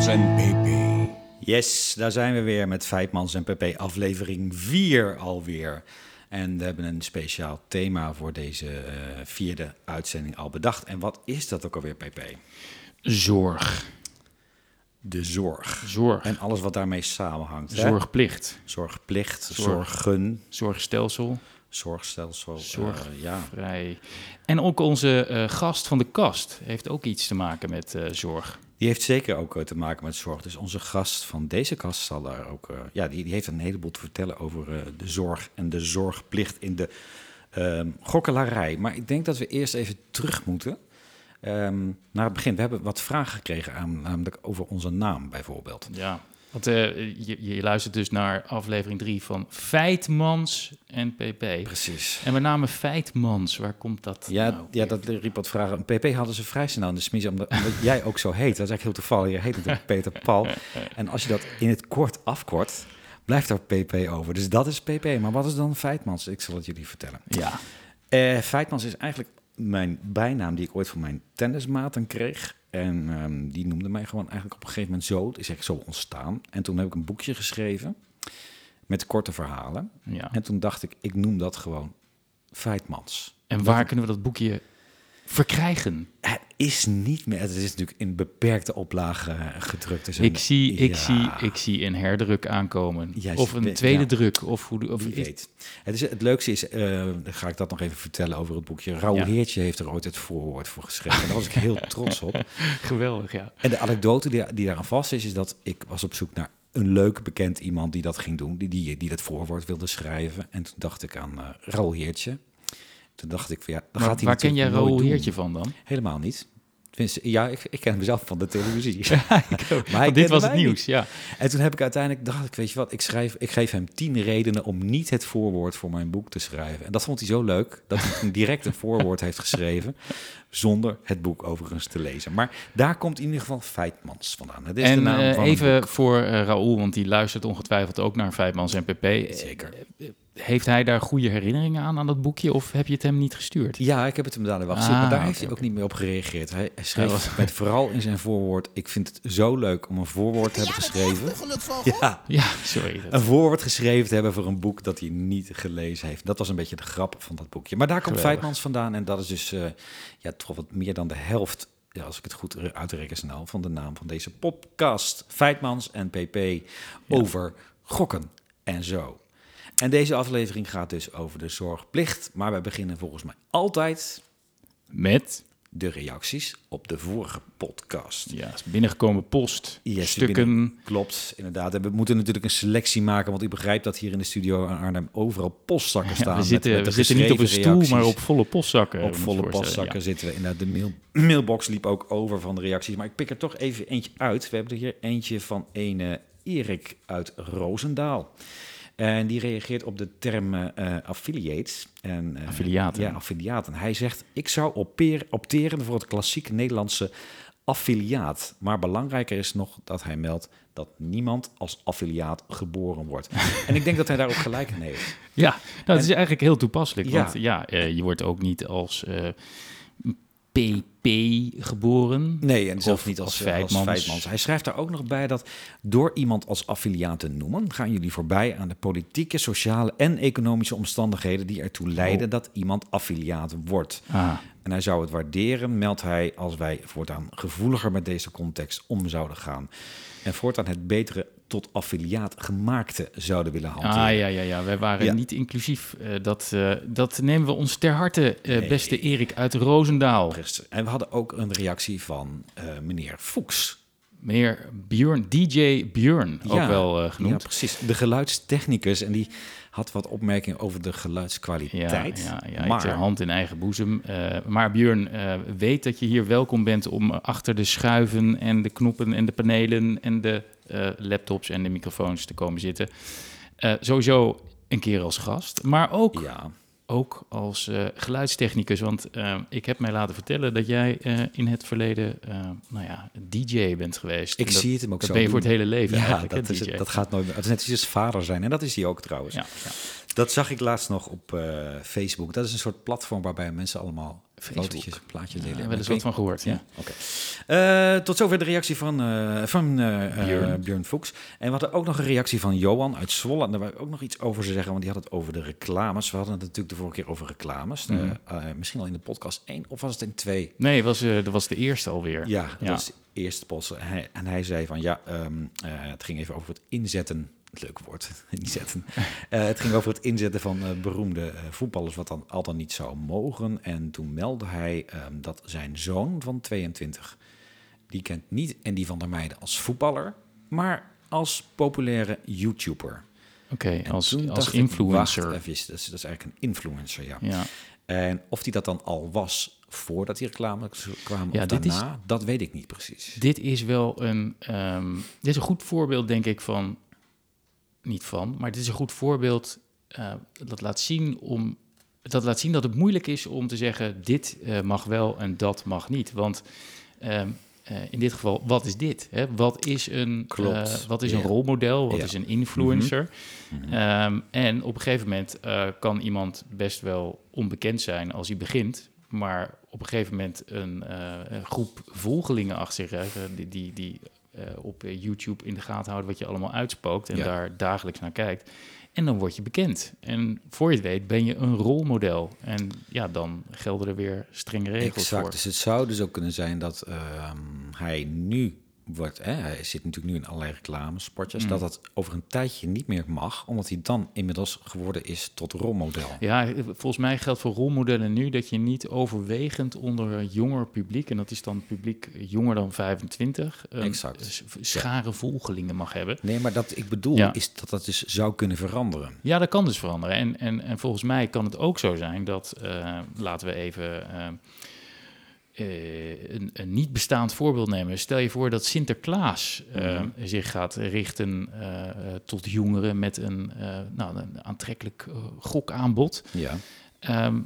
Feitmans en PP. Yes, daar zijn we weer met Feitmans en PP, aflevering 4 alweer. En we hebben een speciaal thema voor deze eh, vierde uitzending al bedacht. En wat is dat ook alweer, PP? Zorg. De zorg. Zorg. En alles wat daarmee samenhangt. hè? Zorgplicht. Zorgplicht, Zorg. zorgen, Zorgstelsel. zorgstelsel. eh, Zorg. ja. En ook onze eh, gast van de kast heeft ook iets te maken met eh, zorg. Die heeft zeker ook eh, te maken met zorg. Dus onze gast van deze kast zal daar ook. eh, ja, die, die heeft een heleboel te vertellen over eh, de zorg en de zorgplicht in de ehm gokkelarij. Maar ik denk dat we eerst even terug moeten ehm, naar het begin. We hebben wat vragen gekregen, aan, namelijk over onze naam bijvoorbeeld. Ja. Want eh, je, je luistert dus naar aflevering 3 van Feitmans en PP. Precies. En met name Feitmans, waar komt dat Ja, nou ja, dat riep wat vragen. Een PP hadden ze vrij snel in de smies, omdat, omdat jij ook zo heet. Dat is eigenlijk heel toevallig. Je heet natuurlijk Peter Paul. En als je dat in het kort afkort, blijft er PP over. Dus dat is PP. Maar wat is dan Feitmans? Ik zal het jullie vertellen. Ja. Eh Feitmans is eigenlijk mijn bijnaam die ik ooit van mijn tennismaten kreeg. En ehm, die noemde mij gewoon eigenlijk op een gegeven moment zo. Het is echt zo ontstaan. En toen heb ik een boekje geschreven met korte verhalen. ja. En toen dacht ik, ik noem dat gewoon Feitmans. En waar kunnen we dat boekje verkrijgen? Het is niet meer. Het is natuurlijk in beperkte oplage eh, gedrukt. Dus Ik zie, ik, zie, ik zie een herdruk aankomen. Of een tweede ja. druk. Of hoe, of Wie weet. Het, is, het leukste is, eh, ga ik dat nog even vertellen over het boekje. Raoul Ja. Heertje heeft er ooit het voorwoord voor geschreven. En daar was ik heel trots op. Geweldig, ja. En de anekdote die, die daaraan vast is, is dat ik was op zoek naar een leuk bekend iemand die dat ging doen. Die, die, die dat voorwoord wilde schrijven. En toen dacht ik aan eh Raoul Heertje. Toen dacht ik van ja, dan Maar gaat hij waar ken jij Raoul. Heertje van dan? Helemaal niet. Tenminste, ja, ik, ik ken hem zelf van de televisie. Maar hij dit was het nieuws, ja. En toen heb ik uiteindelijk, dacht ik, weet je wat, ik, schrijf, ik geef hem tien redenen om niet het voorwoord voor mijn boek te schrijven. En dat vond hij zo leuk, dat hij direct een voorwoord heeft geschreven, zonder het boek overigens te lezen. Maar daar komt in ieder geval Feitmans vandaan. Het is de En naam eh, van het even voor eh Raoul, want die luistert ongetwijfeld ook naar Feitmans en PP. Eh, Zeker. Heeft hij daar goede herinneringen aan, aan dat boekje? Of heb je het hem niet gestuurd? Ja, ik heb het hem daar wel gezien, maar Ah, daar oké, heeft hij ook niet meer op gereageerd. Hij, schreef was- met vooral in zijn voorwoord, ik vind het zo leuk om een voorwoord te hebben geschreven. Ja, Ja, sorry. dat- een voorwoord geschreven te hebben voor een boek dat hij niet gelezen heeft. Dat was een beetje de grap van dat boekje. Maar daar komt Geweldig. Feitmans vandaan en dat is dus eh, ja, toch wat meer dan de helft, ja, als ik het goed re- uitreken snel, van de naam van deze podcast. Feitmans en PP over gokken en zo. En deze aflevering gaat dus over de zorgplicht, maar wij beginnen volgens mij altijd Met de reacties op de vorige podcast. ja, is binnengekomen post, Yes, stukken. binnen- Klopt, inderdaad. En we moeten natuurlijk een selectie maken, want u begrijpt dat hier in de studio in Arnhem overal postzakken staan. Ja, we zitten, met we zitten niet op een stoel, reacties. maar op volle postzakken. Op volle postzakken ja. zitten we. Inderdaad, de mail, mailbox liep ook over van de reacties. Maar ik pik er toch even eentje uit. We hebben er hier eentje van ene Erik uit Roosendaal. En die reageert op de term eh, affiliates. En, eh, Affiliaten. Ja, affiliaten. Hij zegt, ik zou oppeer- opteren voor het klassieke Nederlandse affiliaat. Maar belangrijker is nog dat hij meldt dat niemand als affiliaat geboren wordt. en ik denk dat hij daar ook gelijk in heeft. Ja, nou, het is eigenlijk heel toepasselijk. Ja. Want ja, eh, je wordt ook niet als PP geboren. Nee, en zelfs Of niet als, als als Feitmans. Feitmans. Hij schrijft daar ook nog bij dat door iemand als affiliaat te noemen, gaan jullie voorbij aan de politieke, sociale en economische omstandigheden die ertoe leiden Oh. dat iemand affiliaat wordt. Ah, En hij zou het waarderen, meldt hij, als wij voortaan gevoeliger met deze context om zouden gaan. En voortaan het betere tot affiliaat gemaakte zouden willen hanteren. ah ja, ja, ja. Wij waren Ja. niet inclusief. Eh, dat, eh, dat nemen we ons ter harte, eh, Nee. beste Erik uit Roosendaal. Precies. En we hadden ook een reactie van meneer Fuchs. Meneer Björn, DJ Björn, ook Ja, wel eh, Ja, genoemd. precies. De geluidstechnicus. En die had wat opmerkingen over de geluidskwaliteit. Ja, ja, ja maar ter hand in eigen boezem. Maar Björn, weet dat je hier welkom bent om achter de schuiven en de knoppen en de panelen en de laptops en de microfoons te komen zitten. Eh, sowieso een keer als gast, maar ook, ja, ook als eh, geluidstechnicus. Want eh, ik heb mij laten vertellen dat jij eh, in het verleden eh, nou ja, DJ bent geweest. ik dat, zie het hem ook dat zo ben je voor het hele leven Ja, eigenlijk, hè, dat, is dat gaat nooit meer. Het is net als vader zijn. En dat is hij ook trouwens. Ja, ja. Dat zag ik laatst nog op eh, Facebook. Dat is een soort platform waarbij mensen allemaal. Fotootjes, plaatjes Ja, delen. wel eens Ik wat van gehoord, ja. Ja, oké. Eh, tot zover de reactie van, eh, van eh, Björn. Björn. Fuchs. En we hadden ook nog een reactie van Johan uit Zwolle. En daar wil ik ook nog iets over zeggen, want die had het over de reclames. We hadden het natuurlijk de vorige keer over reclames. Mhm. misschien al in de podcast 1 of was het in 2? Nee, was, dat was de eerste alweer. Ja, dat Ja. was de eerste post. En hij, en hij zei van ja, ehm, eh, het ging even over het inzetten. Leuk woord, inzetten. Eh, het ging over het inzetten van eh, beroemde eh, voetballers, wat dan al dan niet zou mogen. En toen meldde hij ehm, dat zijn zoon van 22, die kent niet en die van der Meijden als voetballer, maar als populaire YouTuber. Oké, En als, als ik, influencer. wacht even, dat, is, dat is eigenlijk een influencer, ja. ja. En of die dat dan al was voordat die reclames kwamen Ja, of dit is- dat weet ik niet precies. Dit is wel een, ehm, dit is een goed voorbeeld, denk ik, van, niet van, maar dit is een goed voorbeeld eh, dat laat zien om, dat laat zien dat het moeilijk is om te zeggen, dit eh, mag wel en dat mag niet. Want ehm, eh, in dit geval, wat is dit? Hè? Wat is een, wat is een rolmodel? Wat Ja. is een influencer? Mhm. Ehm, en op een gegeven moment kan iemand best wel onbekend zijn als hij begint, maar op een gegeven moment een, groep volgelingen achter zich hebben die, die, die op eh, YouTube in de gaten houden wat je allemaal uitspookt en Ja. daar dagelijks naar kijkt. En dan word je bekend. En voor je het weet ben je een rolmodel. En ja, dan gelden er weer strenge regels Exact. voor. Dus het zou dus ook kunnen zijn dat ehm, hij nu wordt, hè, hij zit natuurlijk nu in allerlei reclamespotjes, Mm. dat dat over een tijdje niet meer mag, omdat hij dan inmiddels geworden is tot rolmodel. Ja, volgens mij geldt voor rolmodellen nu dat je niet overwegend onder jonger publiek, en dat is dan publiek jonger dan 25, een Exact. schare volgelingen mag hebben. Nee, maar dat ik bedoel Ja. is dat dat dus zou kunnen veranderen. Ja, dat kan dus veranderen. En, en, en volgens mij kan het ook zo zijn dat, eh, laten we even eh, eh, een, een niet bestaand voorbeeld nemen. Stel je voor dat Sinterklaas eh, Mhm. zich gaat richten eh, eh, tot jongeren met een, eh, nou, een aantrekkelijk eh, gokaanbod. Ja. Ehm,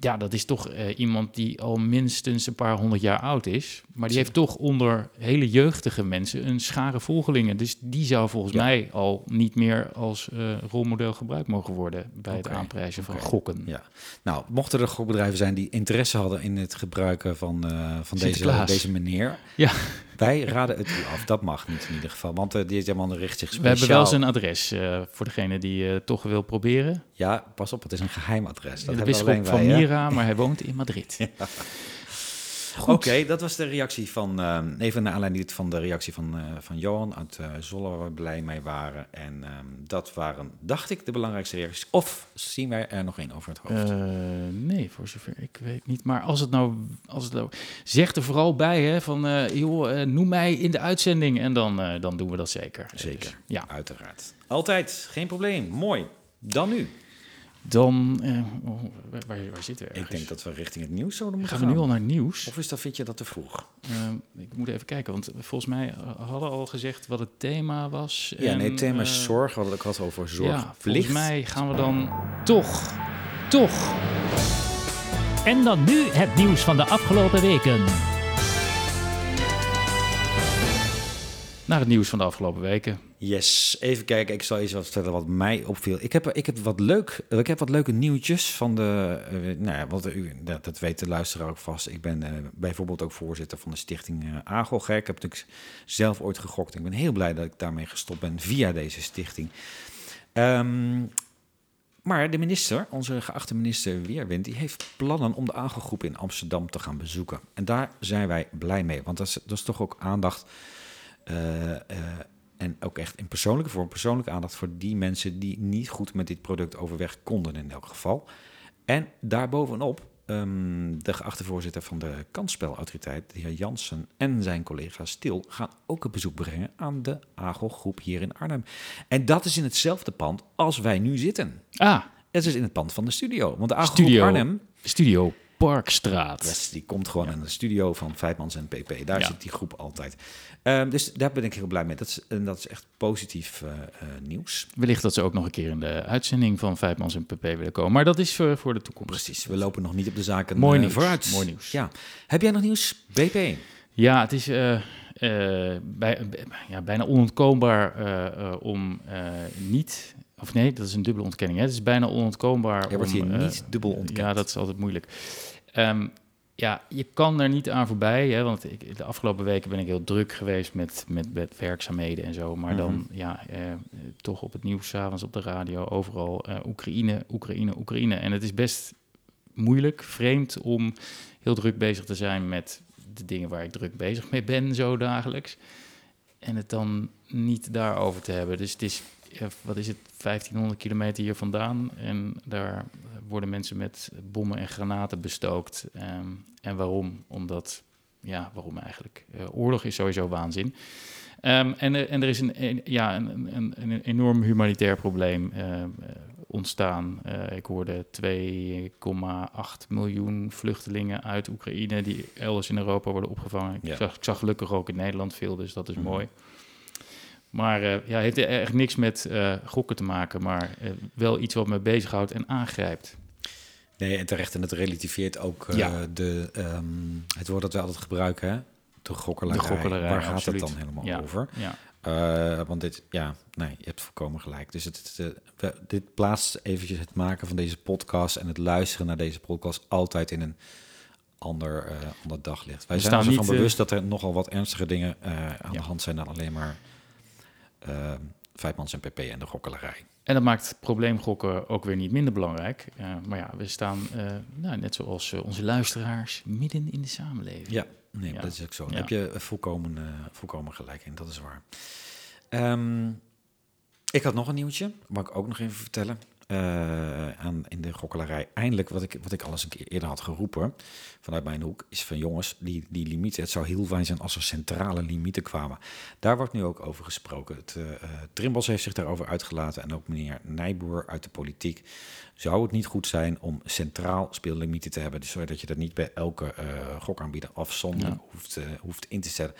ja, dat is toch eh, iemand die al minstens een paar honderd jaar oud is. Maar die heeft toch onder hele jeugdige mensen een schare volgelingen. Dus die zou volgens Ja. mij al niet meer als eh, rolmodel gebruikt mogen worden bij het aanprijzen van gokken. Ja. Nou, mochten er gokbedrijven zijn die interesse hadden in het gebruiken van, eh, van deze, deze meneer, Ja. Wij raden het u af. Dat mag niet in ieder geval, want uh, deze man richt zich speciaal... We hebben wel zijn adres eh, voor degene die eh, toch wil proberen. Ja, pas op, het is een geheim adres. Dat de bisschop van? Mira, maar hij woont in Madrid. Oké, dat was de reactie van, even naar aanleiding van de reactie van, eh, van Johan uit eh Zolle, waar we blij mee waren. En ehm, dat waren, dacht ik, de belangrijkste reacties. Of zien wij er nog één over het hoofd? Eh, nee, voor zover ik weet niet. Maar als het nou, als het nou zeg er vooral bij, hè, van joh, noem mij in de uitzending en dan, dan doen we dat zeker. Zeker. Dus, ja, Uiteraard. Altijd, geen probleem. Mooi. Dan nu. Dan eh, oh, waar, waar, zitten we? Ik ergens? denk dat we richting het nieuws zouden moeten gaan we nu gaan. al naar het nieuws. Of is dat, vind je dat te vroeg? Eh, ik moet even kijken, want volgens mij hadden al gezegd wat het thema was. Ja, en, nee, het thema is eh, zorg. We het ook al over zorg. Ja, volgens mij gaan we dan toch, toch En dan nu het nieuws van de afgelopen weken. Naar het nieuws van de afgelopen weken. Yes, even kijken. Ik zal eens wat vertellen wat mij opviel. Ik heb, ik heb, wat, leuk, ik heb wat leuke nieuwtjes van de... eh, nou ja, wat, u, dat, dat weet de luisteraar ook vast. Ik ben eh, bijvoorbeeld ook voorzitter van de stichting uh. Ik heb natuurlijk zelf ooit gegokt. Ik ben heel blij dat ik daarmee gestopt ben via deze stichting. Um, maar de minister, onze geachte minister Weerwind, die heeft plannen om de Agog-groep in Amsterdam te gaan bezoeken. En daar zijn wij blij mee, want dat is, dat is toch ook aandacht... Uh, uh, en ook echt in persoonlijke vorm, persoonlijke aandacht voor die mensen die niet goed met dit product overweg konden in elk geval. En daarbovenop, um, de geachte voorzitter van de kansspelautoriteit, de heer Jansen en zijn collega Stil, gaan ook een bezoek brengen aan de AGO-groep hier in Arnhem. En dat is in hetzelfde pand als wij nu zitten. Ah. Het is in het pand van de studio. Want de studio, Arnhem... Studio Parkstraat. Yes, die komt gewoon in de studio van Vijfmans en PP. Daar ja. zit die groep altijd. Uh, dus daar ben ik heel blij mee. Dat is, en dat is echt positief uh, uh, nieuws. Wellicht dat ze ook nog een keer in de uitzending van Vijfmans en PP willen komen. Maar dat is voor, voor de toekomst. Precies, we lopen nog niet op de zaken Mooi nieuws. vooruit. Mooi nieuws. Ja. Heb jij nog nieuws, BP? Ja, het is uh, bij, ja, bijna onontkoombaar uh, om niet... Of nee, dat is een dubbele ontkenning. Hè? Het is bijna onontkoombaar Er wordt om, hier niet dubbel ontkend. Ja, dat is altijd moeilijk. Um, ja, je kan er niet aan voorbij. Hè, want ik, de afgelopen weken ben ik heel druk geweest met, met, met werkzaamheden en zo. Maar dan, Mhm. ja, eh, toch op het nieuws, 's avonds op de radio, overal eh, Oekraïne, Oekraïne, Oekraïne. En het is best moeilijk, vreemd om heel druk bezig te zijn met de dingen waar ik druk bezig mee ben, zo dagelijks. En het dan niet daarover te hebben. Dus het is, ja, wat is het, 1500 kilometer hier vandaan. En daar worden mensen met bommen en granaten bestookt. Ehm, en waarom? Omdat, ja, waarom eigenlijk? Eh, oorlog is sowieso waanzin. Ehm, en, er- en er is een, een- ja, een, een, een enorm humanitair probleem eh, eh, ontstaan. Eh, ik hoorde 2,8 miljoen vluchtelingen uit Oekraïne die elders in Europa worden opgevangen. Ja. Ik, zag, ik zag gelukkig ook in Nederland veel, dus dat is Mhm. mooi. Maar eh, ja, heeft echt niks met eh, gokken te maken, maar eh, wel iets wat me bezighoudt en aangrijpt. Nee, en terecht. En het relativeert ook eh, Ja. de, ehm, het woord dat we altijd gebruiken, hè? De gokkelarij. De gokkelarij, Waar gaat absoluut. het dan helemaal Ja. over? Ja, Eh, want dit, ja, nee, je hebt volkomen gelijk. Dus het, het, eh, dit plaatst eventjes het maken van deze podcast en het luisteren naar deze podcast altijd in een ander, ander daglicht. Wij We zijn ons ervan bewust dat er nogal wat ernstige dingen aan Ja. de hand zijn dan alleen maar eh Vijfmans en PP en de gokkelarij. En dat maakt probleemgokken ook weer niet minder belangrijk. Eh, maar ja, we staan, eh, nou, net zoals eh, onze luisteraars, midden in de samenleving. Ja, nee, Ja. dat is ook zo. Daar Ja. heb je volkomen, volkomen gelijk in, dat is waar. Ehm, ik had nog een nieuwtje, mag ik ook nog even vertellen. Eh, aan, in de gokkelarij. Eindelijk, wat ik, wat ik al eens een keer eerder had geroepen vanuit mijn hoek, is van jongens, die, die limieten, het zou heel fijn zijn als er centrale limieten kwamen. Daar wordt nu ook over gesproken. Het, eh, Trimbos heeft zich daarover uitgelaten en ook meneer Nijboer uit de politiek. Zou het niet goed zijn om centraal speellimieten te hebben, dus zodat je dat niet bij elke eh, gokaanbieder afzonderlijk Ja. hoeft, hoeft in te zetten?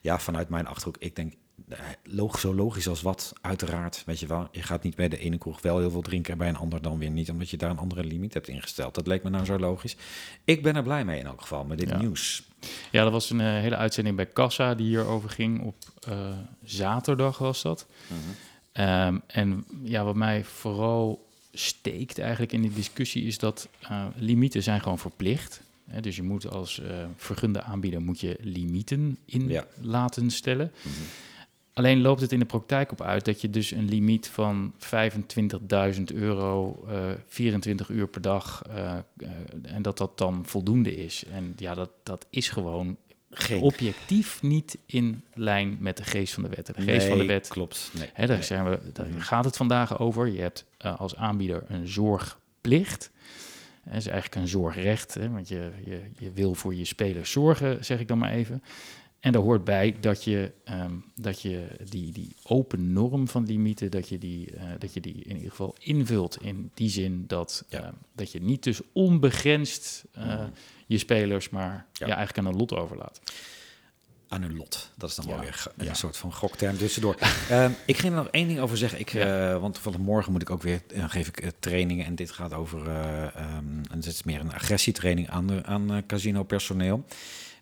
Ja, vanuit mijn achterhoek, ik denk, eh, log, zo logisch als wat, uiteraard. Weet je wel, je gaat niet bij de ene kroeg wel heel veel drinken en bij een ander dan weer niet, omdat je daar een andere limiet hebt ingesteld. Dat leek me nou zo logisch. Ik ben er blij mee in elk geval, met dit Ja. nieuws. Ja, dat was een eh, hele uitzending bij Kassa die hierover ging. Op eh, zaterdag was dat. Ehm, en ja, wat mij vooral steekt eigenlijk in die discussie is dat limieten zijn gewoon verplicht. Hè, dus je moet als vergunde aanbieder moet je limieten in Ja. laten stellen. Mhm. Alleen loopt het in de praktijk op uit dat je dus een limiet van 25.000 euro, eh 24 uur per dag, eh, eh, en dat dat dan voldoende is. En ja, dat, dat is gewoon Geen. objectief niet in lijn met de geest van de wet. De geest van de wet, Klopt. Nee. hè, daar, Nee. zijn we, daar Mhm. gaat het vandaag over. Je hebt eh, als aanbieder een zorgplicht. Dat is eigenlijk een zorgrecht, hè, want je, je, je wil voor je spelers zorgen, zeg ik dan maar even. En daar hoort bij dat je, ehm, dat je die, die open norm van limieten, dat je die, eh, dat je die in ieder geval invult in die zin dat, Ja. ehm, dat je niet dus onbegrensd eh, Mhm. je spelers maar Ja. ja. eigenlijk aan een lot overlaat. Aan hun lot. Dat is dan Ja. wel weer een soort van gokterm tussendoor. Ehm, ik ging er nog één ding over zeggen. Ik, eh, want van morgen moet ik ook weer, geef ik trainingen. En dit gaat over, ehm, en dit is meer een agressietraining aan, aan casino personeel.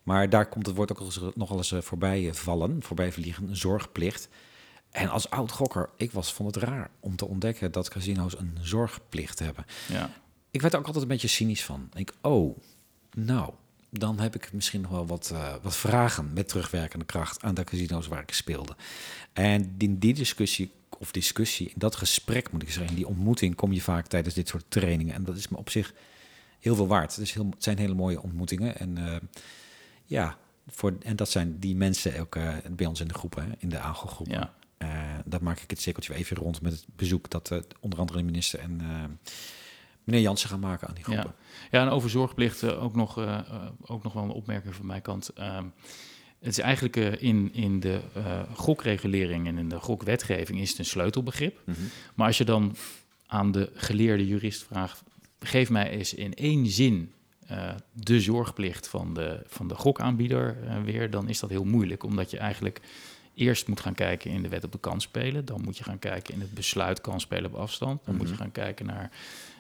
Maar daar komt het woord ook al eens- eh, voorbij eh, vallen, voorbij vliegen, zorgplicht. En als oud gokker, ik was, vond het raar om te ontdekken dat casino's een zorgplicht hebben. Ja. Ik werd er ook altijd een beetje cynisch van. Ik, oh, nou, dan heb ik misschien nog wel wat, eh, wat vragen met terugwerkende kracht aan de casino's waar ik speelde. En in die discussie, of discussie, in dat gesprek moet ik zeggen, in die ontmoeting kom je vaak tijdens dit soort trainingen. En dat is me op zich heel veel waard. Het, is heel, het zijn hele mooie ontmoetingen. En ja, voor, en dat zijn die mensen ook bij ons in de groepen, hè, in de AGO-groepen. Ja. Eh, maak ik het cirkeltje even rond met het bezoek dat eh, onder andere de minister en eh, meneer Jansen gaan maken aan die groepen. Ja, en over zorgplicht eh, ook, nog, ook nog wel een opmerking van mijn kant. Ehm, het is eigenlijk in, in de gokregulering en in de gokwetgeving is het een sleutelbegrip. Mhm. Maar als je dan aan de geleerde jurist vraagt, geef mij eens in één zin eh, de zorgplicht van de, van de gokaanbieder eh, weer, dan is dat heel moeilijk, omdat je eigenlijk eerst moet gaan kijken in de wet op de kansspelen, dan moet je gaan kijken in het besluit kansspelen op afstand, dan moet je Mhm. gaan kijken naar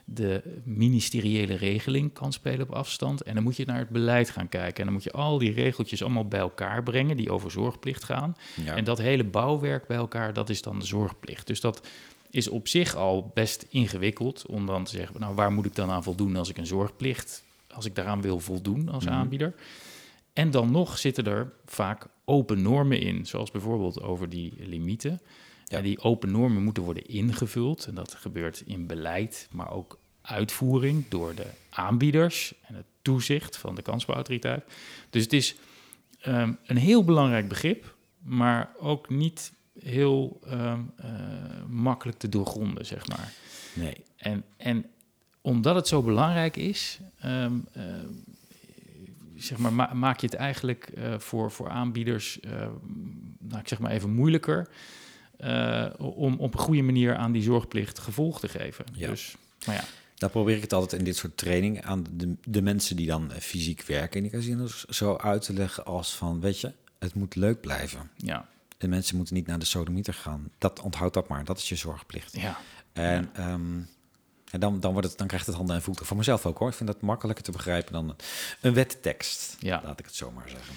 de ministeriële regeling kansspelen op afstand en dan moet je naar het beleid gaan kijken en dan moet je al die regeltjes allemaal bij elkaar brengen die over zorgplicht gaan. Ja. En dat hele bouwwerk bij elkaar, dat is dan de zorgplicht. Dus dat is op zich al best ingewikkeld om dan te zeggen, nou waar moet ik dan aan voldoen als ik een zorgplicht als ik daaraan wil voldoen als Mhm. aanbieder. En dan nog zitten er vaak open normen in, zoals bijvoorbeeld over die limieten. Ja. En die open normen moeten worden ingevuld. En dat gebeurt in beleid, maar ook uitvoering door de aanbieders en het toezicht van de kansspelautoriteit. Dus het is ehm, een heel belangrijk begrip, maar ook niet heel ehm, eh, makkelijk te doorgronden, zeg maar. Nee. En, en omdat het zo belangrijk is, ehm, eh, zeg maar, ma- maak je het eigenlijk eh, voor, voor aanbieders, eh, nou, ik zeg maar even moeilijker, om op een goede manier aan die zorgplicht gevolg te geven. Ja. Dus, maar ja, Dan probeer ik het altijd in dit soort training aan de, de mensen die dan fysiek werken in die casinos zo uit te leggen als van, weet je, het moet leuk blijven. ja, De mensen moeten niet naar de sodemieter gaan. Dat onthoud dat maar. Dat is je zorgplicht. ja, En, ehm, en dan, dan, wordt het, dan krijgt het handen en voeten. Voor mezelf ook hoor. Ik vind dat makkelijker te begrijpen dan een wettekst. Ja. Laat ik het zo maar zeggen.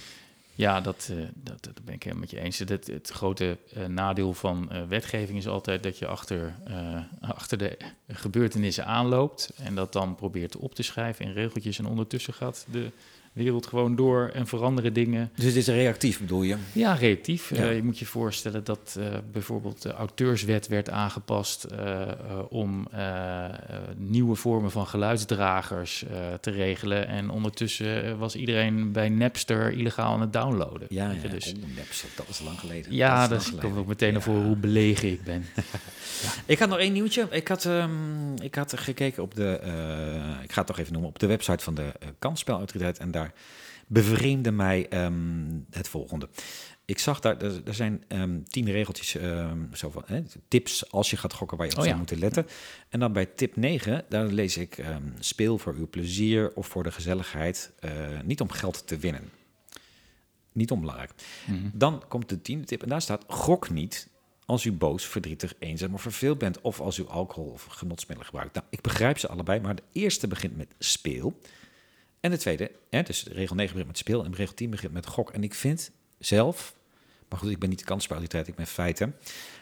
Ja, dat, eh, dat, dat ben ik helemaal met je eens. Het, het grote eh, nadeel van eh, wetgeving is altijd dat je achter, achter de gebeurtenissen aanloopt en dat dan probeert op te schrijven in regeltjes. En ondertussen gaat de wereld gewoon door en veranderen dingen. Dus het is reactief bedoel je? Ja, reactief. Ja. Eh, je moet je voorstellen dat eh, bijvoorbeeld de auteurswet werd aangepast eh, om nieuwe vormen van geluidsdragers te regelen. En ondertussen was iedereen bij Napster illegaal aan het downloaden. Ja, ja. Dus, Oeh, Napster, dat is lang geleden. ja, dat komt ook meteen naar Ja. hoe belegen ik ben. Ik had nog één nieuwtje. Ik had, ehm, ik had gekeken op de, ik ga het toch even noemen, op de website van de kansspelautoriteit. En daar bevreemde mij ehm, het volgende. Ik zag daar, er, er zijn ehm, tien regeltjes, ehm, zo van, hè, tips als je gaat gokken waar je op Oh zou ja. moeten letten. En dan bij tip 9, daar lees ik, speel voor uw plezier of voor de gezelligheid, eh, niet om geld te winnen. Niet onbelangrijk. Mhm. Dan komt de tiende tip en daar staat: gok niet als u boos, verdrietig, eenzaam of verveeld bent of als u alcohol of genotsmiddelen gebruikt. Nou, ik begrijp ze allebei, maar de eerste begint met speel en de tweede, hè, dus regel 9 begint met speel en regel 10 begint met gok. En ik vind zelf, maar goed, ik ben niet de kansspelautoriteit, ik ben feiten,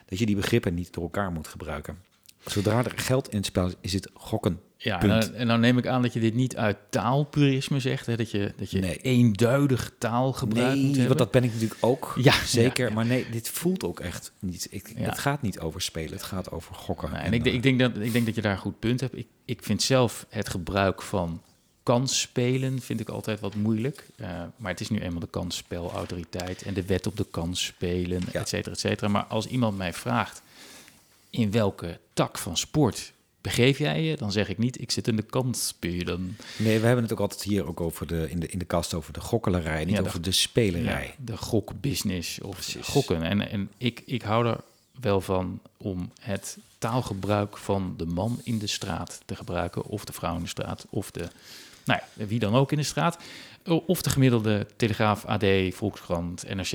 dat je die begrippen niet door elkaar moet gebruiken. Zodra er geld in het spel is, is het gokken. Ja, Punt. en dan neem ik aan dat je dit niet uit taalpurisme zegt, hè? dat je, dat je Nee. eenduidig taalgebruik moet Nee, want dat ben ik natuurlijk ook. Ja, zeker. ja, ja. Maar nee, dit voelt ook echt niet. Ik, Ja. Het gaat niet over spelen, het gaat over gokken. En ik, denk- ik, denk dat, ik denk dat je daar een goed punt hebt. Ik, ik vind zelf het gebruik van kansspelen vind ik altijd wat moeilijk. Eh, maar het is nu eenmaal de kansspelautoriteit en de wet op de kansspelen, Ja. et cetera, et cetera. Maar als iemand mij vraagt in welke tak van sport begeef jij je, dan zeg ik niet, ik zit in de kansspelen. Nee, we hebben het ook altijd hier ook over de, in, de, in de kast over de gokkelarij, niet Ja, de- over de spelerij. Ja, de gokbusiness of Precies. gokken. En, en ik, ik hou er wel van om het taalgebruik van de man in de straat te gebruiken, of de vrouw in de straat, of de, nou ja, wie dan ook in de straat. O- Of de gemiddelde Telegraaf, AD, Volkskrant, NRC,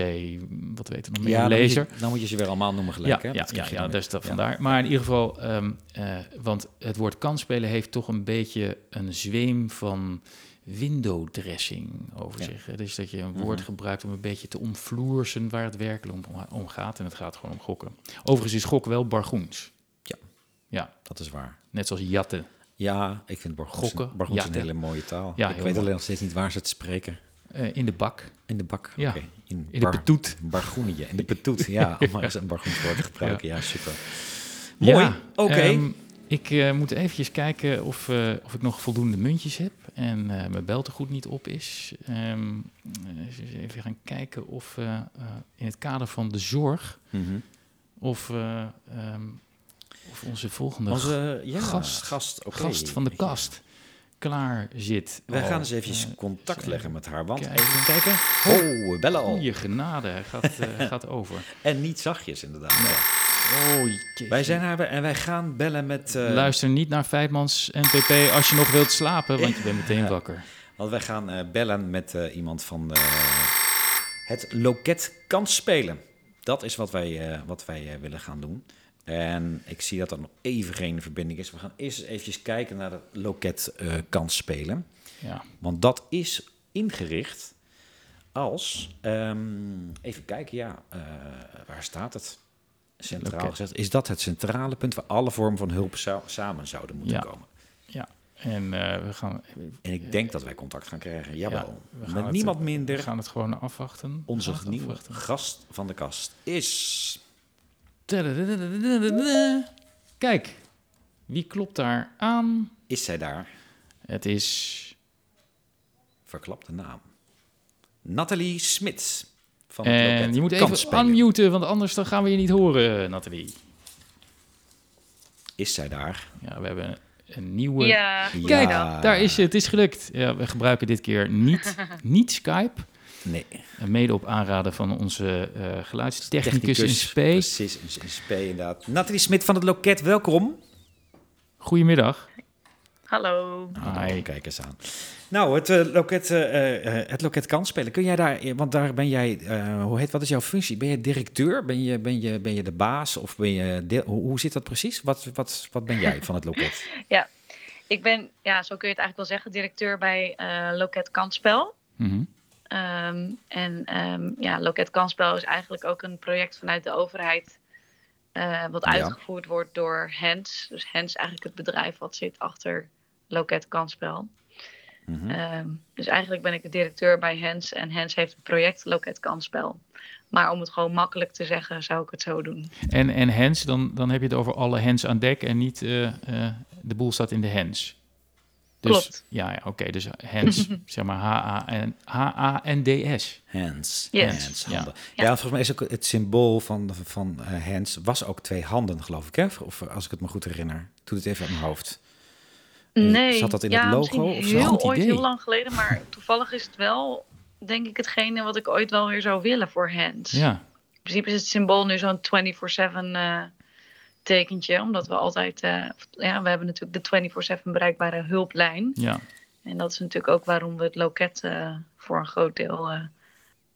wat weten we nog meer, je- lezer. Dan moet je ze weer allemaal noemen gelijk. Ja, hè? ja, Dat ja, je ja, weer. is dat vandaar. Maar in ieder geval, ehm, eh, want het woord kansspelen heeft toch een beetje een zweem van window dressing over zich. Dus dat je een woord Mhm. gebruikt om een beetje te omvloersen waar het werkelijk om, om gaat. En het gaat gewoon om gokken. Overigens is gok wel bargoens. Ja. Ja, Dat is waar. net zoals jatten. Ja, ik vind Bargoens, Gokken, Bargoens een hele mooie taal. Ja, ik weet mooi. alleen nog steeds niet waar ze het spreken. Eh, in de bak. In de bak. Ja. In, In de petoet. Bargoenië. In de petoet. Ja, om maar eens een Bargoens woord te gebruiken. Ja, super. Mooi. Oké. ehm, ik eh, moet eventjes kijken of, eh, of ik nog voldoende muntjes heb en eh, mijn beltegoed niet op is. Eh, even gaan kijken of in het kader van de zorg Mhm. of, eh, ehm, of onze volgende Onze ja, gast- gast, gast van de kast klaar zit. Wij gaan eens eventjes Eh, contact even leggen met haar. Want kijken. even kijken. Oh, we bellen al. Goeie genade, hij gaat, eh, gaat over. En niet zachtjes, inderdaad. Oh, jeetje. Wij zijn haar en wij gaan bellen met. eh, Luister niet naar Feitmans NPP als je nog wilt slapen, want je bent meteen wakker. Want wij gaan bellen met iemand van het loket kansspelen. Dat is wat wij, wat wij willen gaan doen. En ik zie dat er nog even geen verbinding is. We gaan eerst eventjes kijken naar het loket eh kansspelen. Ja. Want dat is ingericht als... ehm, even kijken, ja, eh, waar staat het? Centraal Loket. Is dat het centrale punt waar alle vormen van hulp zou- samen zouden moeten Ja. komen? En eh, we gaan... En ik denk dat wij contact gaan krijgen. Jawel. we gaan Met het- niemand We minder. gaan het gewoon afwachten. Onze We nieuwe gast van de kast is... Kijk, wie klopt daar aan? Is zij daar? Het is... Verklap de naam. Nathalie Smit. Van het En loket je moet even unmuten, want anders dan gaan we je niet horen, Nathalie. Is zij daar? Ja, we hebben een nieuwe... Ja, Kijk, Ja. daar is je. Het is gelukt. Ja, we gebruiken dit keer niet, niet Skype. Nee. En mede op aanraden van onze eh geluidstechnicus in Spee. Precies, in, in Spee inderdaad. Nathalie Smit van het loket, welkom. Goedemiddag. hallo. Hi. Oh, kijk eens aan. Nou, het uh, loket, uh, uh, het loket kan spelen. Kun jij daar, want daar ben jij, uh, hoe heet, wat is jouw functie? Ben je directeur? Ben je, ben je, ben je de baas? Of ben je, de, hoe, hoe zit dat precies? Wat, wat, wat ben jij van het loket? ja, ik ben, ja, zo kun je het eigenlijk wel zeggen, directeur bij uh, Loket Kansspel. Mm -hmm. Um, en um, ja, Loket Kansspel is eigenlijk ook een project vanuit de overheid. Uh, wat uitgevoerd ja. wordt door Hens. Dus Hens is eigenlijk het bedrijf wat zit achter Loket Kansspel. Mm -hmm. um, dus eigenlijk ben ik de directeur bij Hens. En Hens heeft het project Loket Kansspel. Maar om het gewoon makkelijk te zeggen, zou ik het zo doen. En, en Hens, dan, dan heb je het over alle hens aan dek en niet uh, uh, de boel staat in de hens. Dus, Klopt. Ja, ja oké. Okay, dus hens, zeg maar H-A-N-D-S. Hands. Yes. hands handen. Ja. ja. volgens mij is ook het symbool van, van uh, hands was ook twee handen, geloof ik. Hè? Of als ik het me goed herinner. Doe het even uit mijn hoofd. Nee. Zat dat in ja, het logo? Of heel goed ooit, idee. heel lang geleden. Maar toevallig is het wel, denk ik, hetgene wat ik ooit wel weer zou willen voor hands. Ja. In principe is het symbool nu zo'n 24-7 uh, tekentje. Omdat we altijd, uh, ja, we hebben natuurlijk de 24-7 bereikbare hulplijn. Ja. En dat is natuurlijk ook waarom we het loket uh, voor een groot deel uh,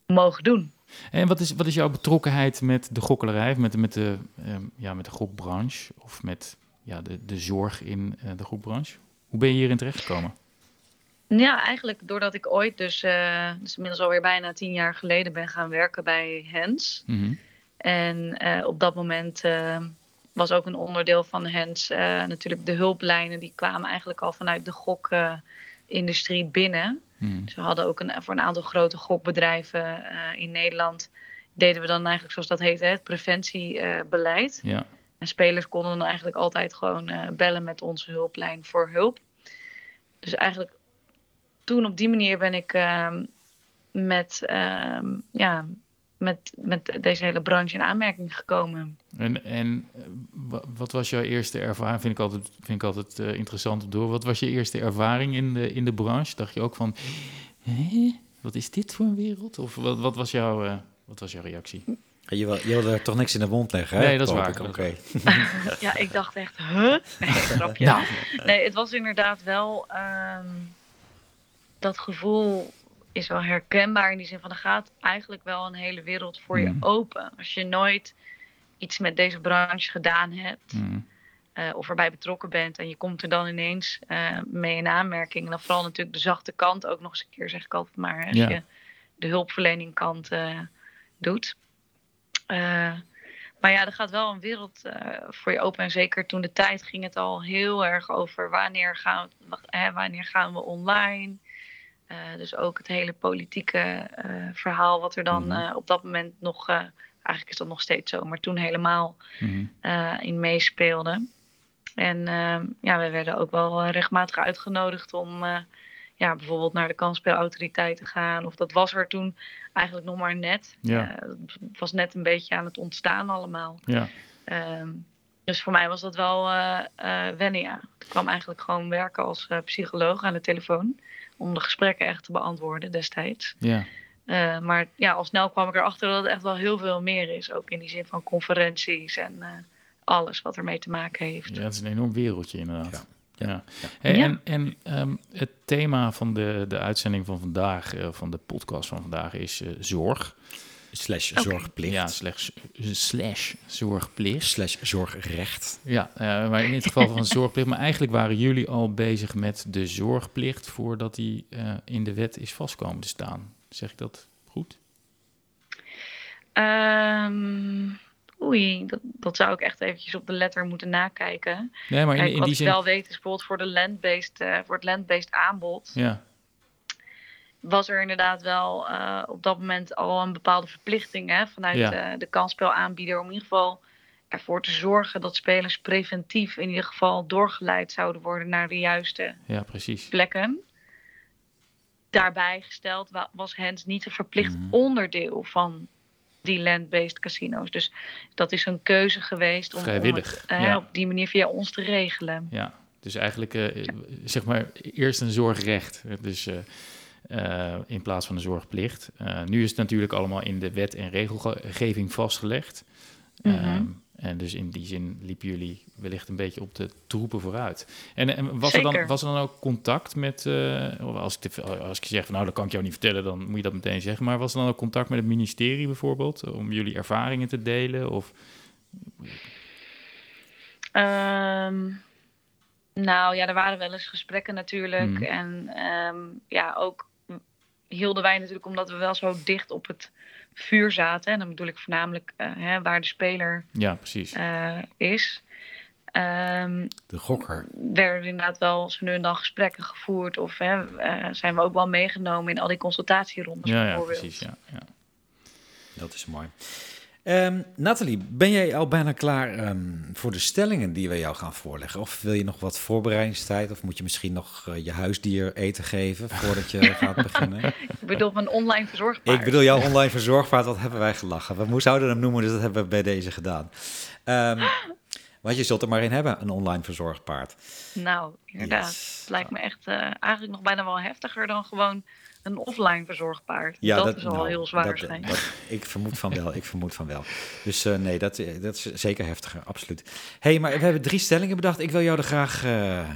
mogen doen. En wat is, wat is jouw betrokkenheid met de gokkelarij, met, met, de, um, ja, met de gokbranche of met ja, de, de zorg in uh, de gokbranche? Hoe ben je hierin terechtgekomen? Ja, eigenlijk doordat ik ooit, dus, uh, dus inmiddels alweer bijna tien jaar geleden, ben gaan werken bij Hens. Mm -hmm. En uh, op dat moment was ook een onderdeel van Hens natuurlijk de hulplijnen. Die kwamen eigenlijk al vanuit de gokindustrie binnen. Mm. Dus we hadden ook een, voor een aantal grote gokbedrijven in Nederland. Deden we dan eigenlijk, zoals dat heet, het preventiebeleid. Ja. En spelers konden dan eigenlijk altijd gewoon bellen met onze hulplijn voor hulp. Dus eigenlijk toen op die manier ben ik uh, met, uh, ja, met, met deze hele branche in aanmerking gekomen. En, en wat was jouw eerste ervaring? Vind ik altijd, vind ik altijd uh, interessant om door. Wat was je eerste ervaring in de, in de branche? Dacht je ook van, Hé, wat is dit voor een wereld? Of wat, wat, was, jouw, uh, wat was jouw reactie? Je wil, je wilde er toch niks in de mond leggen, hè? Nee, dat is waar. Oké. ja, ik dacht echt, huh? Nee, grapje. Nou. Nee, het was inderdaad wel... Um, dat gevoel is wel herkenbaar in die zin van... er gaat eigenlijk wel een hele wereld voor je Mm. open. Als je nooit iets met deze branche gedaan hebt... Mm. Uh, of erbij betrokken bent en je komt er dan ineens uh, mee in aanmerking. En dan vooral natuurlijk de zachte kant ook nog eens een keer, zeg ik altijd maar. Als Ja. je de hulpverlening kant uh, doet. Maar ja, er gaat wel een wereld voor je open. En zeker toen de tijd ging het al heel erg over wanneer gaan we, hè, wanneer gaan we online. Uh, dus ook het hele politieke uh, verhaal wat er dan Mhm. uh, op dat moment nog... eigenlijk is dat nog steeds zo, maar toen helemaal Mhm. in meespeelde. En uh, ja, we werden ook wel regelmatig uitgenodigd om ja, bijvoorbeeld naar de kansspelautoriteit te gaan. Of dat was er toen eigenlijk nog maar net. Ja. Het was net een beetje aan het ontstaan allemaal. Ja. Um, dus voor mij was dat wel uh, uh, wennen, ja. Ik kwam eigenlijk gewoon werken als uh, psycholoog aan de telefoon. Om de gesprekken echt te beantwoorden destijds. Ja. Uh, maar ja, al snel kwam ik erachter dat het echt wel heel veel meer is. Ook in die zin van conferenties en uh, alles wat ermee te maken heeft. Ja, het is een enorm wereldje inderdaad. Ja. Ja. Hey, Ja. En, en um, het thema van de, de uitzending van vandaag, uh, van de podcast van vandaag, is uh, zorg. Slash zorgplicht. Ja, slash, slash zorgplicht. Slash zorgrecht. Ja, uh, maar in het geval van zorgplicht. Maar eigenlijk waren jullie al bezig met de zorgplicht voordat die uh, in de wet is vastkomen te staan. Zeg ik dat goed? Um, Oei, dat, dat zou ik echt eventjes op de letter moeten nakijken. Nee, maar in, Kijk, in wat die ik zin... wel weet is bijvoorbeeld voor, de land-based, eh, voor het land-based aanbod... Ja, was er inderdaad wel eh, op dat moment al een bepaalde verplichting hè, vanuit Ja. eh, de kansspelaanbieder om in ieder geval ervoor te zorgen dat spelers preventief in ieder geval doorgeleid zouden worden naar de juiste ja, precies. plekken. Daarbij gesteld wa- was Hens niet een verplicht Mhm. onderdeel van die land-based casino's. Dus dat is een keuze geweest om, om het eh, ja. op die manier via ons te regelen. Ja, dus eigenlijk eh, zeg maar eerst een zorgrecht. Dus eh, eh, in plaats van een zorgplicht. Eh, nu is het natuurlijk allemaal in de wet en regelgeving vastgelegd. Mhm. Ehm, en dus in die zin liepen jullie wellicht een beetje op de troepen vooruit. En, en was, er dan, was er dan ook contact met, of als, ik te- als ik zeg van nou dat kan ik jou niet vertellen, dan moet je dat meteen zeggen. Maar was er dan ook contact met het ministerie bijvoorbeeld, om jullie ervaringen te delen? Of, Ehm, nou ja, er waren wel eens gesprekken natuurlijk. Mhm. En ehm, ja, ook hielden wij natuurlijk, omdat we wel zo dicht op het vuur zaten. En dan bedoel ik voornamelijk eh, hè, waar de speler ja, precies. eh, is. ehm, De gokker. werden inderdaad wel zo nu en dan gesprekken gevoerd. Of hè, eh, zijn we ook wel meegenomen in al die consultatierondes ja, ja, bijvoorbeeld. precies. Ja, ja. Dat is mooi. Ehm, Nathalie, ben jij al bijna klaar ehm, voor de stellingen die we jou gaan voorleggen? Of wil je nog wat voorbereidingstijd? Of moet je misschien nog eh, je huisdier eten geven voordat je gaat beginnen? Ik bedoel, een online verzorgpaard. Ik bedoel, jouw online verzorgpaard, wat hebben wij gelachen. We moe- zouden hem noemen, dus dat hebben we bij deze gedaan. Ehm, want je zult er maar één hebben, een online verzorgpaard. Nou, inderdaad. Yes. Het lijkt me echt eh, eigenlijk nog bijna wel heftiger dan gewoon een offline verzorgpaard. Ja, dat, is al nou, heel zwaar dat- waarschijnlijk. dat- ik vermoed van wel, ik vermoed van wel. Dus eh, nee, dat, eh, dat is zeker heftiger, absoluut. hey, maar we hebben drie stellingen bedacht. Ik wil jou er graag eh, eh,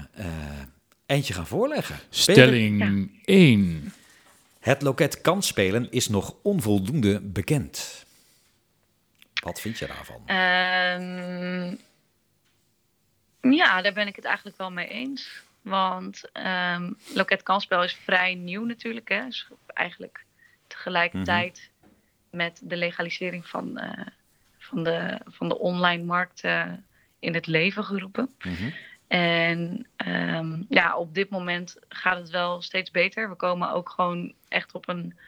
eentje gaan voorleggen. Stelling 1. Het loket kan spelen is nog onvoldoende bekend. Wat vind je daarvan? Ehm, ja, daar ben ik het eigenlijk wel mee eens. Want ehm loket kansspel is vrij nieuw natuurlijk. Hè? Is eigenlijk tegelijkertijd met de legalisering van, eh, van, de, van de online markt in het leven geroepen. Mhm. En ehm, ja, op dit moment gaat het wel steeds beter. We komen ook gewoon echt op een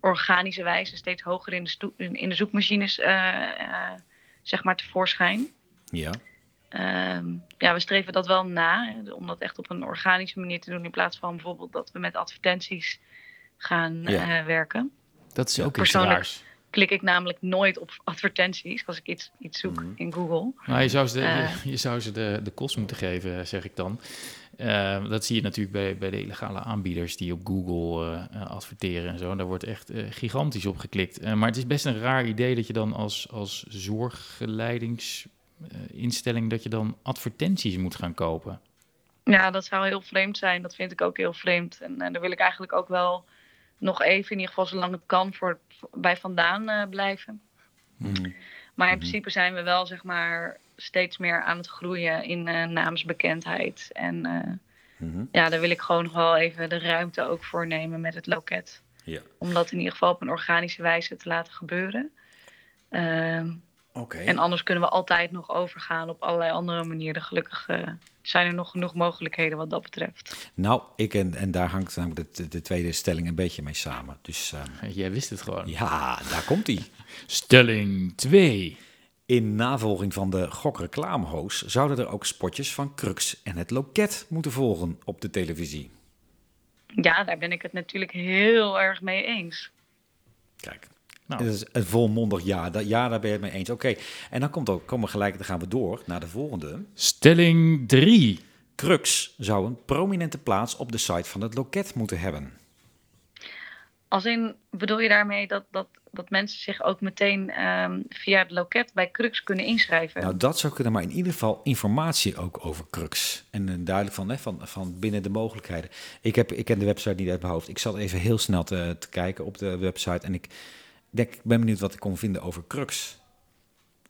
organische wijze steeds hoger in de, in de zoekmachines eh, eh, zeg maar tevoorschijn. Ja, Ehm, ja, we streven dat wel na, om dat echt op een organische manier te doen in plaats van bijvoorbeeld dat we met advertenties gaan Ja. eh, werken. Dat is ook iets Persoonlijk- raars. Klik ik namelijk nooit op advertenties als ik iets, iets zoek Mhm. in Google. Nou, je zou ze, de, Eh. je zou ze de, de kost moeten geven, zeg ik dan. Eh, dat zie je natuurlijk bij, bij de illegale aanbieders die op Google eh, adverteren en zo. Daar wordt echt gigantisch op geklikt. Maar het is best een raar idee dat je dan als, als zorggeleidingsinstelling... dat je dan advertenties moet gaan kopen. Ja, dat zou heel vreemd zijn. Dat vind ik ook heel vreemd. En eh, daar wil ik eigenlijk ook wel nog even, in ieder geval zolang het kan, voor, voor- bij vandaan eh, blijven. Mhm. Maar in Mhm. principe zijn we wel, zeg maar, steeds meer aan het groeien in eh, naamsbekendheid. En eh, Mhm. ja, daar wil ik gewoon nog wel even de ruimte ook voor nemen met het loket. ja. Om dat in ieder geval op een organische wijze te laten gebeuren. Oké. En anders kunnen we altijd nog overgaan op allerlei andere manieren. Gelukkig eh, zijn er nog genoeg mogelijkheden wat dat betreft. Nou, ik en, en daar hangt namelijk de, de tweede stelling een beetje mee samen. Dus ehm, Jij wist het gewoon. ja, daar komt hij. Stelling 2. In navolging van de gokreclamehoos zouden er ook spotjes van Crux en het loket moeten volgen op de televisie. Ja, daar ben ik het natuurlijk heel erg mee eens. Kijk, Nou. dat is een volmondig ja. Dat, ja, daar ben je het mee eens. Oké, en dan komt ook, komen we gelijk, dan gaan we door naar de volgende. Stelling 3. Crux zou een prominente plaats op de site van het loket moeten hebben. Als in, bedoel je daarmee dat, dat, dat mensen zich ook meteen ehm, via het loket bij Crux kunnen inschrijven? Nou, dat zou kunnen, maar in ieder geval informatie ook over Crux. En eh, duidelijk van, hè, van, van binnen de mogelijkheden. Ik, heb, ik ken de website niet uit mijn hoofd. Ik zat even heel snel te, te kijken op de website. En ik denk, ik ben benieuwd wat ik kon vinden over Crux.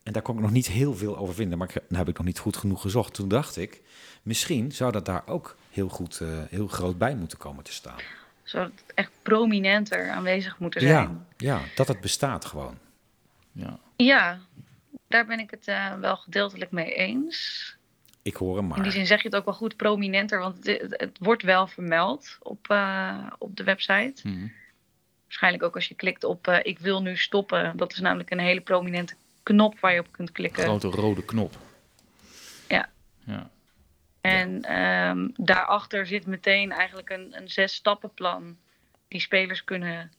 En daar kon ik nog niet heel veel over vinden, maar ik, nou heb ik nog niet goed genoeg gezocht. Toen dacht ik, misschien zou dat daar ook heel goed, eh, heel groot bij moeten komen te staan. Zodat het echt prominenter aanwezig moeten zijn. Ja, ja, dat het bestaat gewoon. Ja. Ja, daar ben ik het uh, wel gedeeltelijk mee eens. Ik hoor hem maar. In die zin zeg je het ook wel goed prominenter, want het, het, het wordt wel vermeld op, uh, op de website. Hmm. Waarschijnlijk ook als je klikt op uh, ik wil nu stoppen. Dat is namelijk een hele prominente knop waar je op kunt klikken. Een grote rode knop. Ja. ja. En um, daarachter zit meteen eigenlijk een, een zes stappenplan die spelers kunnen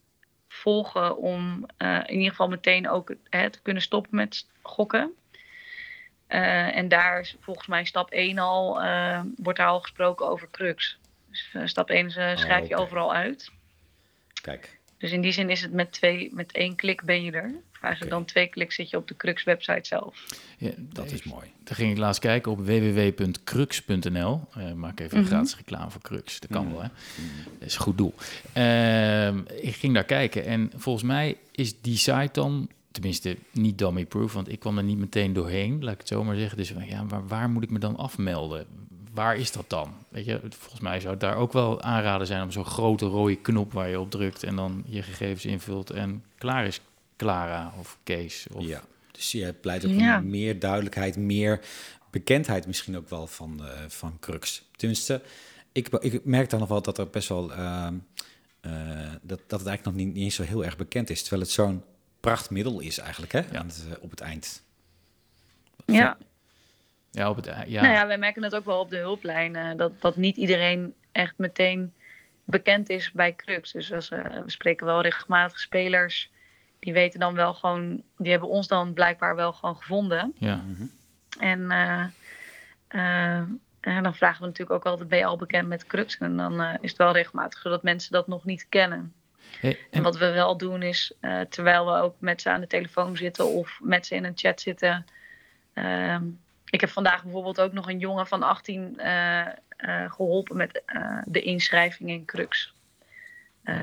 volgen om uh, in ieder geval meteen ook hè, te kunnen stoppen met gokken. Uh, en daar is volgens mij stap 1 al, uh, wordt daar al gesproken over crux. Dus stap 1 schrijf oh, okay. je overal uit. Kijk. Dus in die zin is het met, twee, met één klik ben je er. Eigenlijk okay. dan twee kliks zit je op de Crux website zelf. Ja, dat is mooi. Daar ging ik laatst kijken op www.crux.nl. Uh, maak even mm -hmm. gratis reclame voor Crux. Dat kan mm -hmm. wel, hè? Dat is een goed doel. Uh, ik ging daar kijken en volgens mij is die site dan... Tenminste, niet dummy-proof, want ik kwam er niet meteen doorheen, laat ik het zo maar zeggen. Dus ja, maar waar moet ik me dan afmelden? Waar is dat dan? Weet je, volgens mij zou het daar ook wel aanraden zijn om zo'n grote rode knop waar je op drukt en dan je gegevens invult en klaar is Clara of Kees. Of... Ja, dus je pleit ook ja. meer duidelijkheid, meer bekendheid misschien ook wel van, uh, van Crux. Tenminste, ik, ik merk dan nog wel dat er best wel uh, uh, dat, dat het eigenlijk nog niet, niet eens zo heel erg bekend is, terwijl het zo'n prachtmiddel is eigenlijk hè, ja. het, op het eind. Ja. Ja, op het, ja. Nou ja, wij merken het ook wel op de hulplijn. Uh, dat, dat niet iedereen echt meteen bekend is bij Crux. Dus als, uh, we spreken wel regelmatig spelers. Die weten dan wel gewoon... Die hebben ons dan blijkbaar wel gewoon gevonden. Ja. En, uh, en dan vragen we natuurlijk ook altijd... Ben je al bekend met Crux? En dan is het wel regelmatig zodat mensen dat nog niet kennen. Hey, en... en wat we wel doen is... terwijl we ook met ze aan de telefoon zitten... of met ze in een chat zitten... Ehm, ik heb vandaag bijvoorbeeld ook nog een jongen van 18 uh, uh, geholpen met uh, de inschrijving in Crux.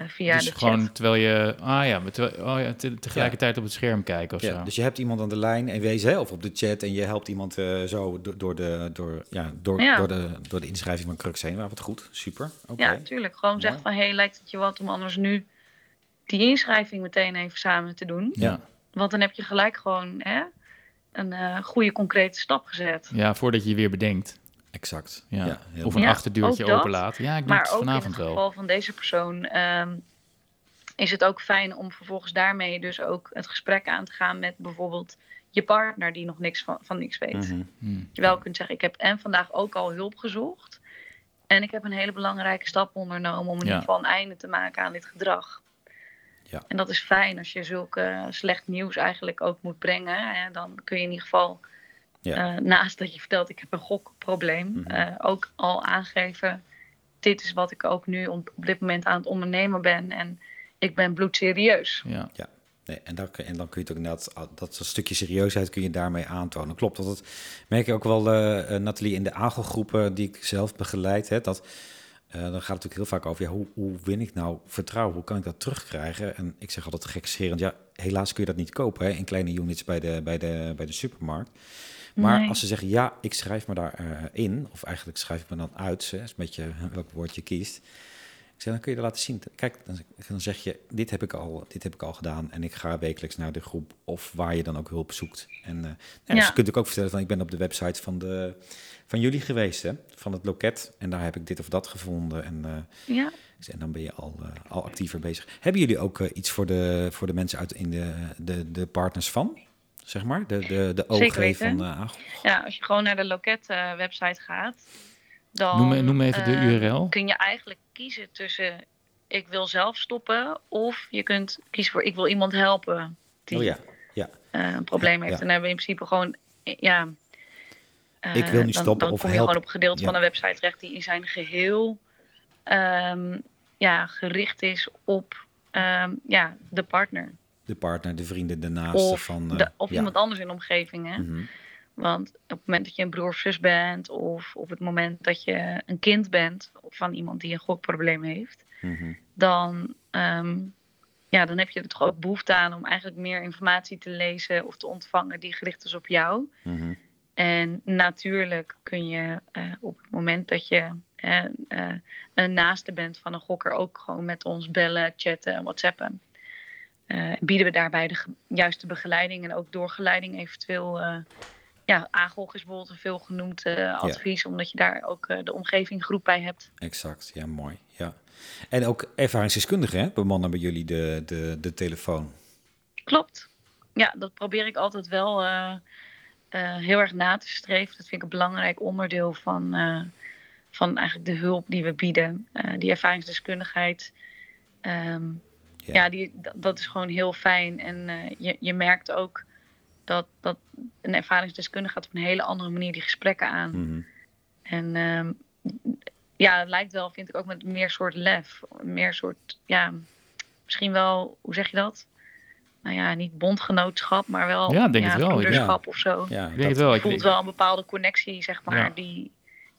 via dus de gewoon chat. terwijl je, ah ja, terwijl, oh ja te, tegelijkertijd ja. op het scherm kijken of ja, zo. Dus je hebt iemand aan de lijn en wees hè, of op de chat en je helpt iemand zo door, door, de, door, ja, door, Ja. door, de, door de inschrijving van Crux heen. Nou, wat goed, super. Oké. Ja, natuurlijk. Gewoon Mooi. zegt van, hé, hey, lijkt het je wat om anders nu die inschrijving meteen even samen te doen? Ja. Want dan heb je gelijk gewoon hè, een uh, goede concrete stap gezet. ja, voordat je je weer bedenkt. Exact. Ja. Of een Ja, achterdeurtje openlaat. Ja, ik doe Maar het ook in vanavond het wel. geval van deze persoon ehm, is het ook fijn om vervolgens daarmee dus ook het gesprek aan te gaan met bijvoorbeeld je partner die nog niks van, van niks weet. Hmm. Je wel kunt zeggen, ik heb en vandaag ook al hulp gezocht. En ik heb een hele belangrijke stap ondernomen om in Ja. ieder geval een einde te maken aan dit gedrag. Ja. En dat is fijn als je zulke slecht nieuws eigenlijk ook moet brengen. Hè, dan kun je in ieder geval, Ja. eh, naast dat je vertelt ik heb een gokprobleem, eh, ook al aangeven. Dit is wat ik ook nu op, op dit moment aan het ondernemen ben. En ik ben bloedserieus. Ja. Nee, en, dan, kun- en dan kun je het ook net, dat stukje serieusheid kun je daarmee aantonen. Klopt, dat het, merk ik ook wel, eh, eh, Nathalie, in de AGEL-groepen die ik zelf begeleid, hè, dat, eh, dan gaat het natuurlijk heel vaak over, ja, hoe, hoe win ik nou vertrouwen? Hoe kan ik dat terugkrijgen? En ik zeg altijd gekscherend, ja, helaas kun je dat niet kopen hè, in kleine units bij de, bij de, bij de supermarkt. Maar Nee. als ze zeggen, ja, ik schrijf me daarin, in, of eigenlijk schrijf ik me dan uit, hè, is een beetje welk woord je kiest. Zeg, dan kun je dat laten zien. Kijk, dan, zeg je, dit heb, ik al, dit heb ik al gedaan en ik ga wekelijks naar de groep of waar je dan ook hulp zoekt. En eh, nou, ja. Dus je kunt ook vertellen van, ik ben op de website van, de, van jullie geweest, hè, van het loket. En daar heb ik dit of dat gevonden en, eh, Ja, en dan ben je al, eh, al actiever bezig. Hebben jullie ook iets voor de, voor de mensen uit in de, de, de partners van, zeg maar? De, de, de OG van uh, Agel? ja, als je gewoon naar de loket-website gaat, dan Noem, noem even de eh, URL. kun je eigenlijk kiezen tussen ik wil zelf stoppen of je kunt kiezen voor ik wil iemand helpen die Oh ja, ja. eh, een probleem Ja, heeft. ja. En dan hebben we in principe gewoon, eh, ja... eh, Ik wil nu dan- stoppen dan of kom je help. gewoon op een gedeelte Ja. van de website terecht die in zijn geheel ehm, ja, gericht is op ehm, ja, de partner. De partner, de vrienden, de naasten Of, van... eh, de, of ja. iemand anders in de omgeving. Hè? Mhm. Want op het moment dat je een broer of zus bent, of op het moment dat je een kind bent van iemand die een gokprobleem heeft, Mhm. dan, ehm, ja, dan heb je er toch ook behoefte aan om eigenlijk meer informatie te lezen of te ontvangen die gericht is op jou. Mhm. En natuurlijk kun je eh, op het moment dat je eh, eh, een naaste bent van een gokker ook gewoon met ons bellen, chatten en whatsappen. bieden we daarbij de juiste begeleiding en ook doorgeleiding eventueel. Ja, AGOG is bijvoorbeeld een veel genoemd advies, omdat je daar ook de omgeving groep bij hebt. Exact, ja, mooi. Ja. En ook ervaringsdeskundigen hè, bemannen bij jullie de, de, de telefoon. Klopt. Ja, dat probeer ik altijd wel uh, heel erg na te streven. Dat vind ik een belangrijk onderdeel van, van eigenlijk de hulp die we bieden. Die ervaringsdeskundigheid. Um, ja, ja die, dat is gewoon heel fijn. En je, je merkt ook dat, dat een ervaringsdeskundige gaat op een hele andere manier die gesprekken aan. Mm -hmm. En um, ja, het lijkt wel, vind ik ook met meer soort lef. Meer soort, ja, misschien wel, hoe zeg je dat? nou ja, niet bondgenootschap, maar wel ja, denk ja, het wel. broederschap of zo. Ja, denk het wel. voelt wel een bepaalde connectie, zeg maar, die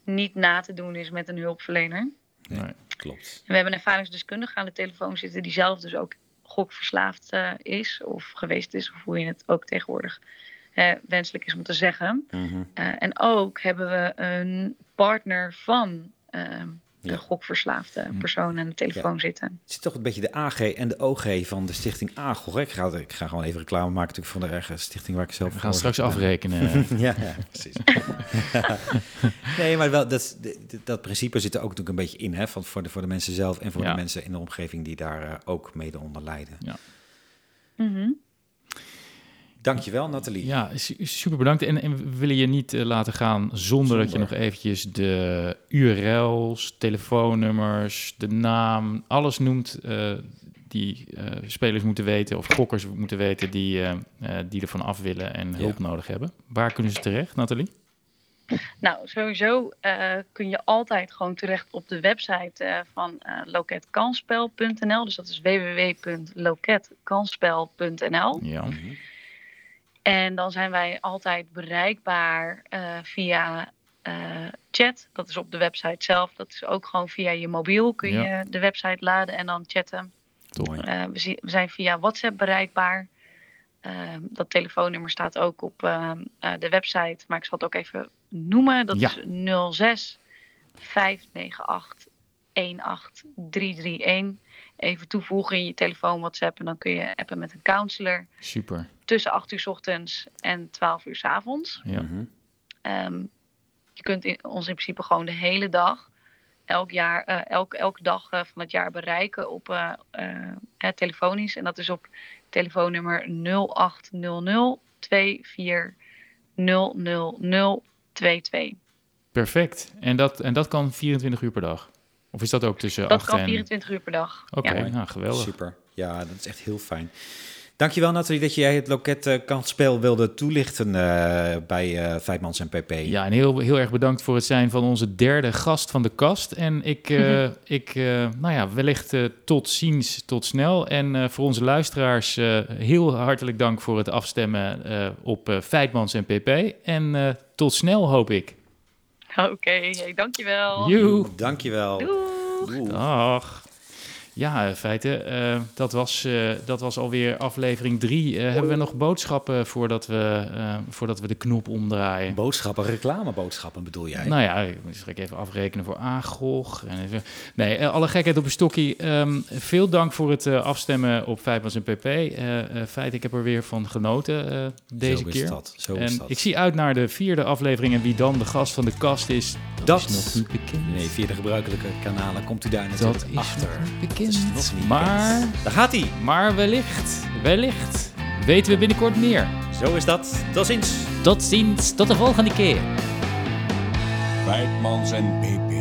niet na te doen is met een hulpverlener. Nee, klopt. En we hebben een ervaringsdeskundige aan de telefoon zitten die zelf dus ook gokverslaafd uh, is of geweest is, of hoe je het ook tegenwoordig uh, wenselijk is om te zeggen. Mm -hmm. uh, en ook hebben we een partner van ehm, de gokverslaafde hm. persoon aan de telefoon zitten. Het zit toch een beetje de AG en de OG van de stichting AGOG. Ik ga, ik ga gewoon even reclame maken natuurlijk van de eigen stichting waar ik zelf... We gaan straks afrekenen. ja, ja, precies. nee, maar wel, dat, dat principe zit er ook natuurlijk een beetje in, hè, van, voor, de, voor de mensen zelf en voor de mensen in de omgeving die daar uh, ook mede onder lijden. Ja. Mm -hmm. Dankjewel, Nathalie. Ja, super bedankt. En, en we willen je niet uh, laten gaan zonder, zonder, dat je nog eventjes de URL's, telefoonnummers, de naam, alles noemt uh, die uh, spelers moeten weten of gokkers moeten weten die, die ervan af willen en hulp ja. nodig hebben. Waar kunnen ze terecht, Nathalie? Nou, sowieso kun je altijd gewoon terecht op de website van loketkansspel.nl. Dus dat is www.loketkansspel.nl. Ja. Mhm. En dan zijn wij altijd bereikbaar uh, via uh, chat. Dat is op de website zelf. Dat is ook gewoon via je mobiel kun ja. je de website laden en dan chatten. Uh, we, we, zijn via WhatsApp bereikbaar. dat telefoonnummer staat ook op de website. Maar ik zal het ook even noemen. Dat ja. is 06 598 18331 even toevoegen in je telefoon WhatsApp. En dan kun je appen met een counselor. Super. Tussen 8 uur s ochtends en 12 uur s avonds. Ja. Um, je kunt in, ons in principe gewoon de hele dag, elk jaar, uh, elk, elke dag uh, van het jaar bereiken op uh, telefonisch. En dat is op telefoonnummer 0800 24 00022. Perfect. En dat, en dat kan 24 uur per dag? Of is dat ook tussen dat 8 kan en... 24 uur per dag. Oké, okay, ja. nou geweldig. Super. Ja, dat is echt heel fijn. Dankjewel Nathalie dat jij het loket uh, kansspel wilde toelichten uh, bij uh, Vijfmans en PP. Ja, en heel, heel erg bedankt voor het zijn van onze derde gast van de kast. En ik, ik nou ja, wellicht tot ziens, tot snel. En voor onze luisteraars heel hartelijk dank voor het afstemmen op Feitmans en PP. En tot snel hoop ik. Oké, okay, hey, dankjewel. Joe. Dankjewel. Doeg. Dag. Ja, in feite, uh, dat, was, uh, dat was alweer aflevering drie. Uh, hebben we nog boodschappen voordat we, voordat we de knop omdraaien? Boodschappen, reclameboodschappen bedoel jij? Nou ja, ik moet even afrekenen voor AGOG. En even, nee, alle gekheid op een stokje. Um, veel dank voor het afstemmen op Vijfmans en PP. feit, ik heb er weer van genoten deze zo keer. Is dat, zo en is dat. ik zie uit naar de vierde aflevering en wie dan de gast van de kast is. Dat, dat is nog niet bekend. Nee, via de gebruikelijke kanalen komt u daar natuurlijk dat is achter. bekend. Maar, daar gaat hij. Maar wellicht, wellicht weten we binnenkort meer. Zo is dat. Tot ziens. Tot ziens. Tot de volgende keer. En PP.